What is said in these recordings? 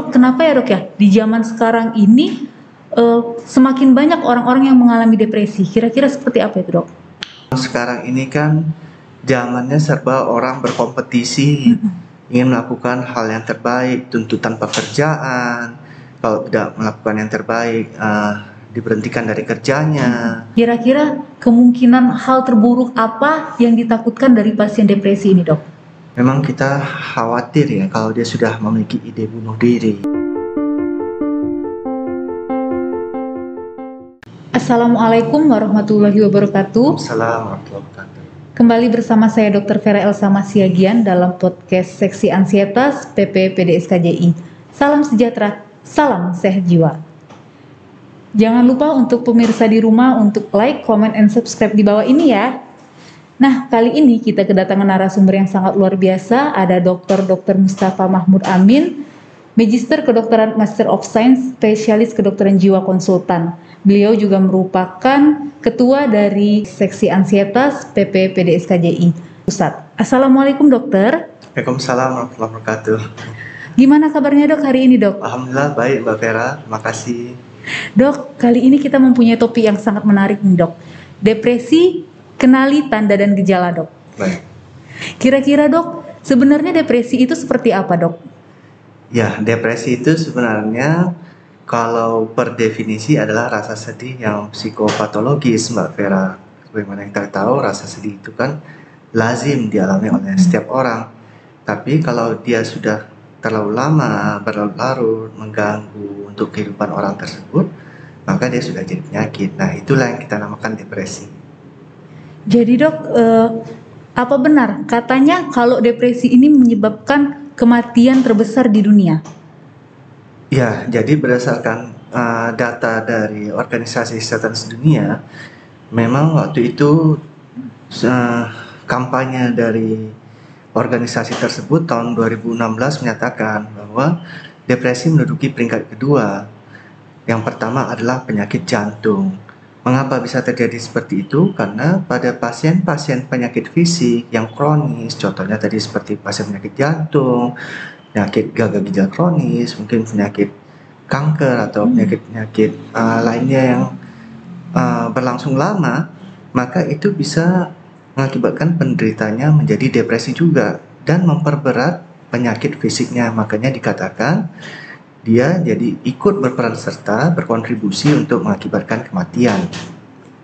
dok, kenapa ya dok ya di zaman sekarang ini eh, semakin banyak orang-orang yang mengalami depresi? Kira-kira seperti apa itu dok? Sekarang ini kan zamannya serba orang berkompetisi, ingin melakukan hal yang terbaik, tuntutan pekerjaan. Kalau tidak melakukan yang terbaik, eh, diberhentikan dari kerjanya. Kira-kira kemungkinan hal terburuk apa yang ditakutkan dari pasien depresi ini dok? Memang kita khawatir ya kalau dia sudah memiliki ide bunuh diri. Assalamualaikum warahmatullahi wabarakatuh. Assalamualaikum warahmatullahi wabarakatuh. Kembali bersama saya Dr. Vera Elsa Masiagian dalam podcast Seksi Ansietas PP PDSKJI. Salam sejahtera, salam sehat jiwa. Jangan lupa untuk pemirsa di rumah untuk like, comment, and subscribe di bawah ini ya. Nah, kali ini kita kedatangan narasumber yang sangat luar biasa. Ada Dr. Dr. Mustafa Mahmud Amin, Magister Kedokteran Master of Science, Spesialis Kedokteran Jiwa Konsultan. Beliau juga merupakan Ketua dari Seksi Ansietas PP PDSKJI Pusat. Assalamualaikum dokter. Waalaikumsalam warahmatullahi wabarakatuh. Gimana kabarnya dok hari ini dok? Alhamdulillah baik Mbak Vera, makasih. Dok, kali ini kita mempunyai topik yang sangat menarik nih dok. Depresi, kenali tanda dan gejala dok. Baik. Kira-kira dok, sebenarnya depresi itu seperti apa dok? Ya, depresi itu sebenarnya kalau per definisi adalah rasa sedih yang psikopatologis Mbak Vera. Bagaimana kita tahu rasa sedih itu kan lazim dialami oleh setiap orang. Tapi kalau dia sudah terlalu lama, berlarut-larut, mengganggu untuk kehidupan orang tersebut, maka dia sudah jadi penyakit. Nah, itulah yang kita namakan depresi. Jadi dok, eh, apa benar katanya kalau depresi ini menyebabkan kematian terbesar di dunia? Ya, jadi berdasarkan uh, data dari Organisasi Kesehatan Sedunia, memang waktu itu uh, kampanye dari organisasi tersebut tahun 2016 menyatakan bahwa depresi menduduki peringkat kedua. Yang pertama adalah penyakit jantung. Mengapa bisa terjadi seperti itu? Karena pada pasien-pasien penyakit fisik yang kronis, contohnya tadi seperti pasien penyakit jantung, penyakit gagal ginjal kronis, mungkin penyakit kanker atau penyakit-penyakit uh, lainnya yang uh, berlangsung lama, maka itu bisa mengakibatkan penderitanya menjadi depresi juga dan memperberat penyakit fisiknya. Makanya dikatakan dia jadi ikut berperan serta berkontribusi untuk mengakibatkan kematian.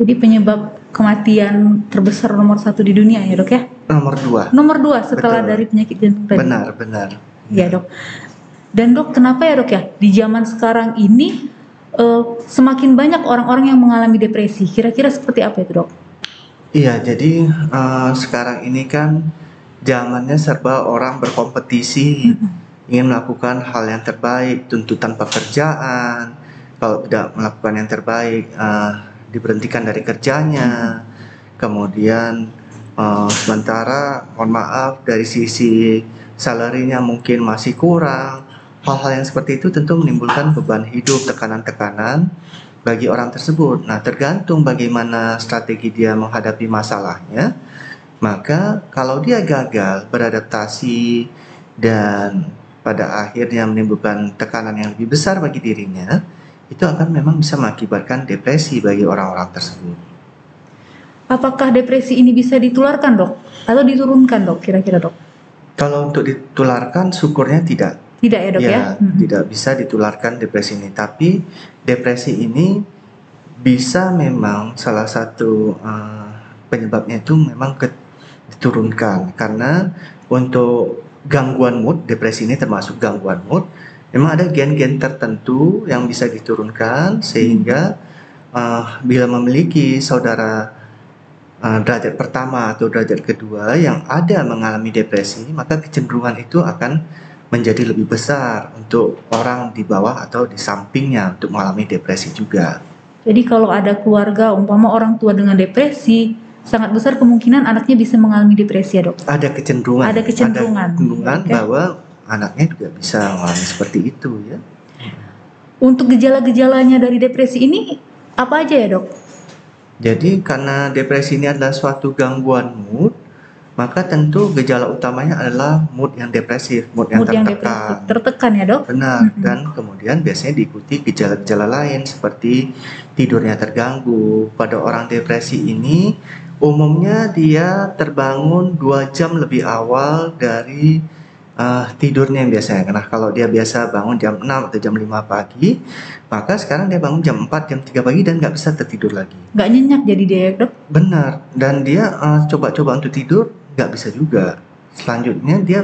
Jadi penyebab kematian terbesar nomor satu di dunia ya dok ya? Nomor dua. Nomor dua setelah Betul. dari penyakit jantung tadi. Benar, benar. Iya dok. Dan dok, kenapa ya dok ya di zaman sekarang ini eh, semakin banyak orang-orang yang mengalami depresi? Kira-kira seperti apa itu dok? Iya, jadi eh, sekarang ini kan zamannya serba orang berkompetisi, ingin melakukan hal yang terbaik, tuntutan pekerjaan. Kalau tidak melakukan yang terbaik, eh, diberhentikan dari kerjanya. Kemudian eh, sementara, mohon maaf dari sisi salarinya mungkin masih kurang. Hal-hal yang seperti itu tentu menimbulkan beban hidup, tekanan-tekanan bagi orang tersebut. Nah, tergantung bagaimana strategi dia menghadapi masalahnya. Maka kalau dia gagal beradaptasi dan pada akhirnya menimbulkan tekanan yang lebih besar bagi dirinya, itu akan memang bisa mengakibatkan depresi bagi orang-orang tersebut. Apakah depresi ini bisa ditularkan dok? Atau diturunkan dok kira-kira dok? Kalau untuk ditularkan, syukurnya tidak. Tidak ya dok ya? ya, Mhm. tidak bisa ditularkan depresi ini. Tapi depresi ini bisa memang salah satu uh, penyebabnya itu memang ke- diturunkan karena untuk gangguan mood, depresi ini termasuk gangguan mood, memang ada gen-gen tertentu yang bisa diturunkan sehingga uh, bila memiliki saudara uh, derajat pertama atau derajat kedua yang ada mengalami depresi, maka kecenderungan itu akan menjadi lebih besar untuk orang di bawah atau di sampingnya untuk mengalami depresi juga. Jadi kalau ada keluarga umpama orang tua dengan depresi, sangat besar kemungkinan anaknya bisa mengalami depresi ya dok? Ada kecenderungan, Ada kecenderungan. kecenderungan Oke. bahwa anaknya juga bisa mengalami seperti itu ya. Untuk gejala-gejalanya dari depresi ini apa aja ya dok? Jadi karena depresi ini adalah suatu gangguan mood, maka tentu gejala utamanya adalah mood yang depresif, mood yang Mood yang tertekan. depresif, tertekan ya dok? Benar, Mm-mm. dan kemudian biasanya diikuti gejala-gejala lain seperti tidurnya terganggu. Pada orang depresi ini umumnya dia terbangun dua jam lebih awal dari eh, tidurnya yang biasanya. Nah, kalau dia biasa bangun jam 6 atau jam 5 pagi, maka sekarang dia bangun jam 4, jam 3 pagi dan nggak bisa tertidur lagi. Nggak nyenyak jadi dia ya dok? Benar, dan dia eh, coba-coba untuk tidur nggak bisa juga. Selanjutnya dia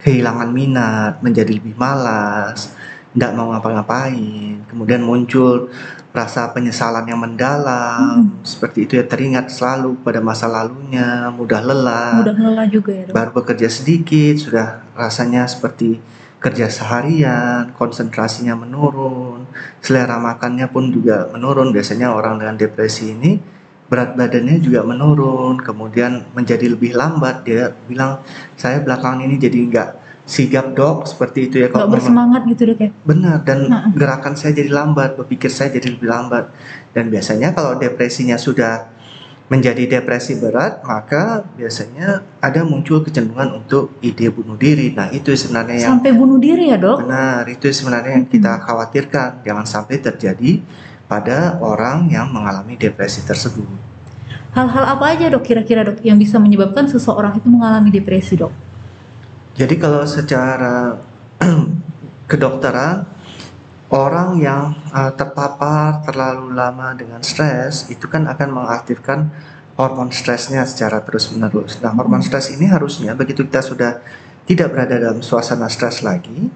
kehilangan minat, menjadi lebih malas, nggak mau ngapa-ngapain. Kemudian muncul rasa penyesalan yang mendalam, seperti itu ya teringat selalu pada masa lalunya, mudah lelah, Mudah lelah juga ya dok? baru bekerja sedikit sudah rasanya seperti kerja seharian, konsentrasinya menurun, selera makannya pun juga menurun. Biasanya orang dengan depresi ini berat badannya juga menurun, kemudian menjadi lebih lambat. Dia bilang saya belakangan ini jadi nggak sigap dok, seperti itu ya. Kalau memang- bersemangat gitu dok ya? Benar dan Nah. gerakan saya jadi lambat, berpikir saya jadi lebih lambat. Dan biasanya kalau depresinya sudah menjadi depresi berat, maka biasanya ada muncul kecenderungan untuk ide bunuh diri. Nah, itu sebenarnya yang Sampai bunuh diri ya dok? benar, itu sebenarnya yang kita khawatirkan. Jangan sampai terjadi pada orang yang mengalami depresi tersebut. Hal-hal apa aja dok kira-kira dok yang bisa menyebabkan seseorang itu mengalami depresi dok? Jadi kalau secara kedokteran orang yang uh, terpapar terlalu lama dengan stres itu kan akan mengaktifkan hormon stresnya secara terus-menerus. Nah, hormon stres ini harusnya begitu kita sudah tidak berada dalam suasana stres lagi,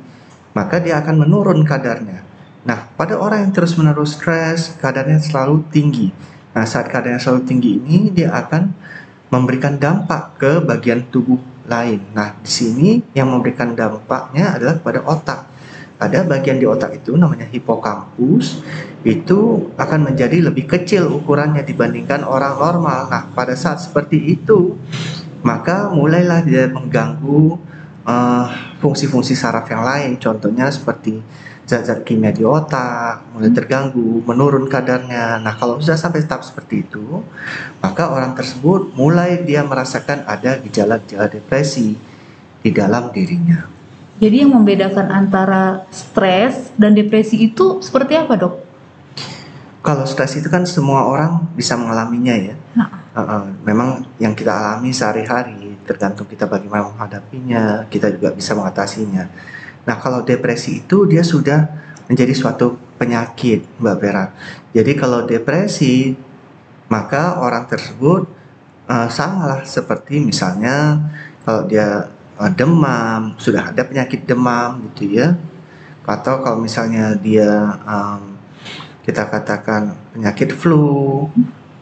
maka dia akan menurun kadarnya. Nah, pada orang yang terus-menerus stres, kadarnya selalu tinggi. Nah, saat kadarnya selalu tinggi ini dia akan memberikan dampak ke bagian tubuh lain. Nah, di sini yang memberikan dampaknya adalah pada otak. Ada bagian di otak itu namanya hipokampus, itu akan menjadi lebih kecil ukurannya dibandingkan orang normal. Nah, pada saat seperti itu, maka mulailah dia mengganggu eh, fungsi-fungsi saraf yang lain. Contohnya seperti zat-zat kimia di otak mulai terganggu, menurun kadarnya. Nah, kalau sudah sampai tahap seperti itu, maka orang tersebut mulai dia merasakan ada gejala-gejala depresi di dalam dirinya. Jadi yang membedakan antara stres dan depresi itu seperti apa dok? Kalau stres itu kan semua orang bisa mengalaminya ya. Nah. Uh, uh, memang yang kita alami sehari-hari tergantung kita bagaimana menghadapinya, kita juga bisa mengatasinya. Nah kalau depresi itu dia sudah menjadi suatu penyakit Mbak Vera. Jadi kalau depresi maka orang tersebut uh, samalah seperti misalnya kalau dia uh, demam, sudah ada penyakit demam gitu ya. Atau kalau misalnya dia um, kita katakan penyakit flu,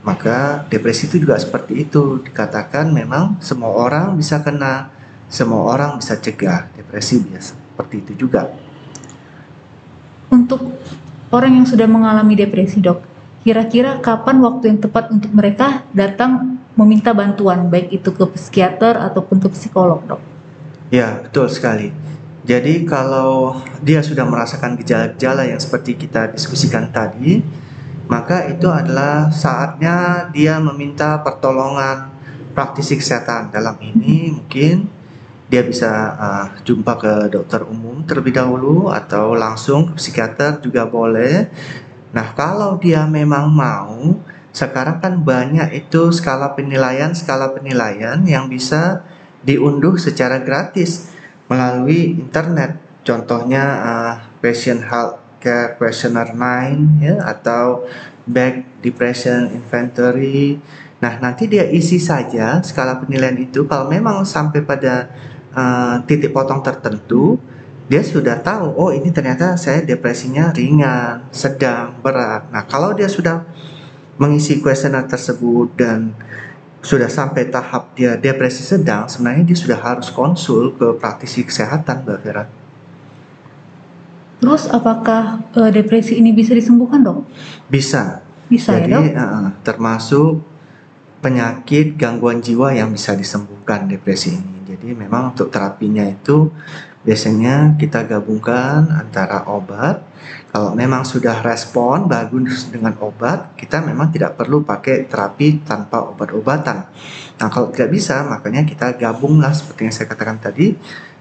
maka depresi itu juga seperti itu. Dikatakan memang semua orang bisa kena, semua orang bisa cegah depresi biasa seperti itu juga. Untuk orang yang sudah mengalami depresi dok, kira-kira kapan waktu yang tepat untuk mereka datang meminta bantuan, baik itu ke psikiater ataupun ke psikolog dok? Ya, betul sekali. Jadi kalau dia sudah merasakan gejala-gejala yang seperti kita diskusikan tadi, maka itu adalah saatnya dia meminta pertolongan praktisi kesehatan. Dalam ini mungkin dia bisa uh, jumpa ke dokter umum terlebih dahulu atau langsung ke psikiater juga boleh. Nah, kalau dia memang mau, sekarang kan banyak itu skala penilaian, skala penilaian yang bisa diunduh secara gratis melalui internet. Contohnya uh, Patient Healthcare Questionnaire 9 ya atau Back Depression Inventory. Nah, nanti dia isi saja skala penilaian itu kalau memang sampai pada uh, titik potong tertentu dia sudah tahu oh ini ternyata saya depresinya ringan, sedang, berat. Nah, kalau dia sudah mengisi kuesioner tersebut dan sudah sampai tahap dia depresi sedang, sebenarnya dia sudah harus konsul ke praktisi kesehatan, Mbak Vera. Terus apakah eh, depresi ini bisa disembuhkan dok? Bisa. Bisa Jadi ya dok? eh, termasuk penyakit gangguan jiwa yang bisa disembuhkan depresi ini. Jadi memang untuk terapinya itu biasanya kita gabungkan antara obat. Kalau memang sudah respon bagus dengan obat, kita memang tidak perlu pakai terapi tanpa obat-obatan. Nah, kalau tidak bisa, makanya kita gabunglah seperti yang saya katakan tadi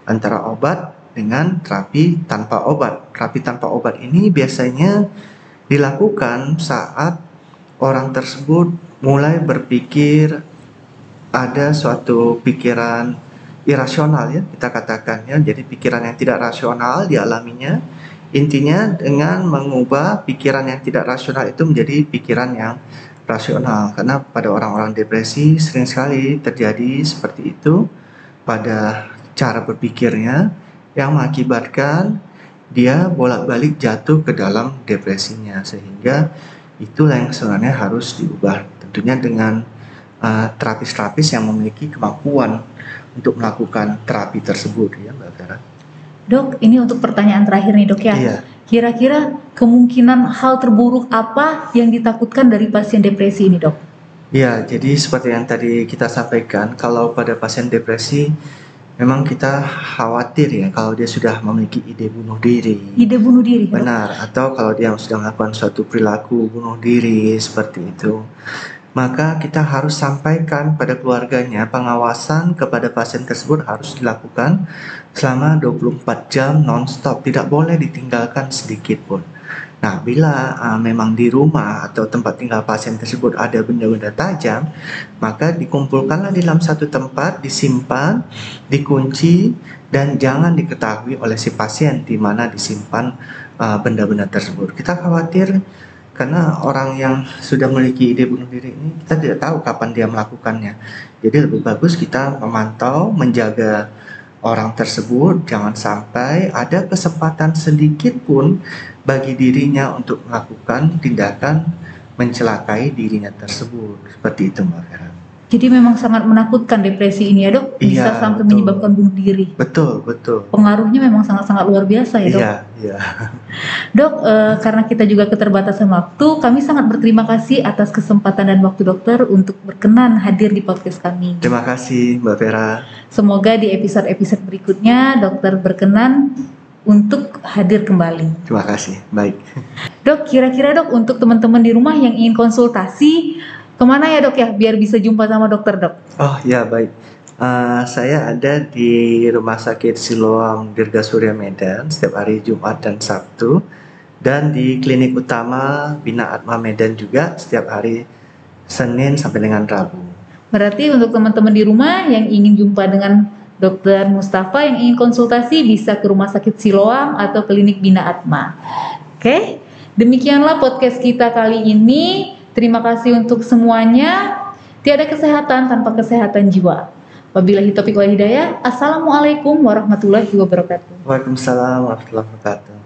antara obat dengan terapi tanpa obat. Terapi tanpa obat ini biasanya dilakukan saat orang tersebut mulai berpikir ada suatu pikiran irasional ya kita katakan ya. Jadi pikiran yang tidak rasional dialaminya. Intinya dengan mengubah pikiran yang tidak rasional itu menjadi pikiran yang rasional. Karena pada orang-orang depresi sering sekali terjadi seperti itu. Pada cara berpikirnya yang mengakibatkan dia bolak-balik jatuh ke dalam depresinya. Sehingga itulah yang sebenarnya harus diubah. Tentunya dengan uh, terapis-terapis yang memiliki kemampuan untuk melakukan terapi tersebut ya Mbak Vera. Dok, ini untuk pertanyaan terakhir nih dok ya. Iya. Kira-kira kemungkinan hal terburuk apa yang ditakutkan dari pasien depresi ini dok? Ya, jadi seperti yang tadi kita sampaikan, kalau pada pasien depresi memang kita khawatir ya kalau dia sudah memiliki ide bunuh diri. Ide bunuh diri. Dok? Benar, atau kalau dia sudah melakukan suatu perilaku bunuh diri seperti itu maka kita harus sampaikan pada keluarganya pengawasan kepada pasien tersebut harus dilakukan selama 24 jam non-stop, tidak boleh ditinggalkan sedikit pun. Nah, bila uh, memang di rumah atau tempat tinggal pasien tersebut ada benda-benda tajam, maka dikumpulkanlah di dalam satu tempat, disimpan, dikunci, dan jangan diketahui oleh si pasien di mana disimpan benda-benda uh, tersebut. Kita khawatir karena orang yang sudah memiliki ide bunuh diri ini kita tidak tahu kapan dia melakukannya. Jadi lebih bagus kita memantau, menjaga orang tersebut jangan sampai ada kesempatan sedikit pun bagi dirinya untuk melakukan tindakan mencelakai dirinya tersebut. Seperti itu Mbak Vera. Jadi memang sangat menakutkan depresi ini ya dok, bisa Iya, sampai betul. menyebabkan bunuh diri. Betul, betul. Pengaruhnya memang sangat-sangat luar biasa ya dok. Iya, iya. Dok, eh, karena kita juga keterbatasan waktu, kami sangat berterima kasih atas kesempatan dan waktu dokter untuk berkenan hadir di podcast kami. Terima kasih Mbak Vera. Semoga di episode-episode berikutnya dokter berkenan untuk hadir kembali. Terima kasih. Baik. Dok, kira-kira dok untuk teman-teman di rumah yang ingin konsultasi, ke mana ya dok ya biar bisa jumpa sama dokter dok? Oh ya baik. Eh, saya ada di Rumah Sakit Siloam Dirgasurya Medan setiap hari Jumat dan Sabtu dan di klinik utama Bina Atma Medan juga setiap hari Senin sampai dengan Rabu. Berarti untuk teman-teman di rumah yang ingin jumpa dengan Dokter Mustafa yang ingin konsultasi bisa ke Rumah Sakit Siloam atau Klinik Bina Atma. Oke, demikianlah podcast kita kali ini. Terima kasih untuk semuanya. Tiada kesehatan tanpa kesehatan jiwa. Wabillahi taufiq wal hidayah. Assalamualaikum warahmatullahi wabarakatuh. Waalaikumsalam warahmatullahi wabarakatuh.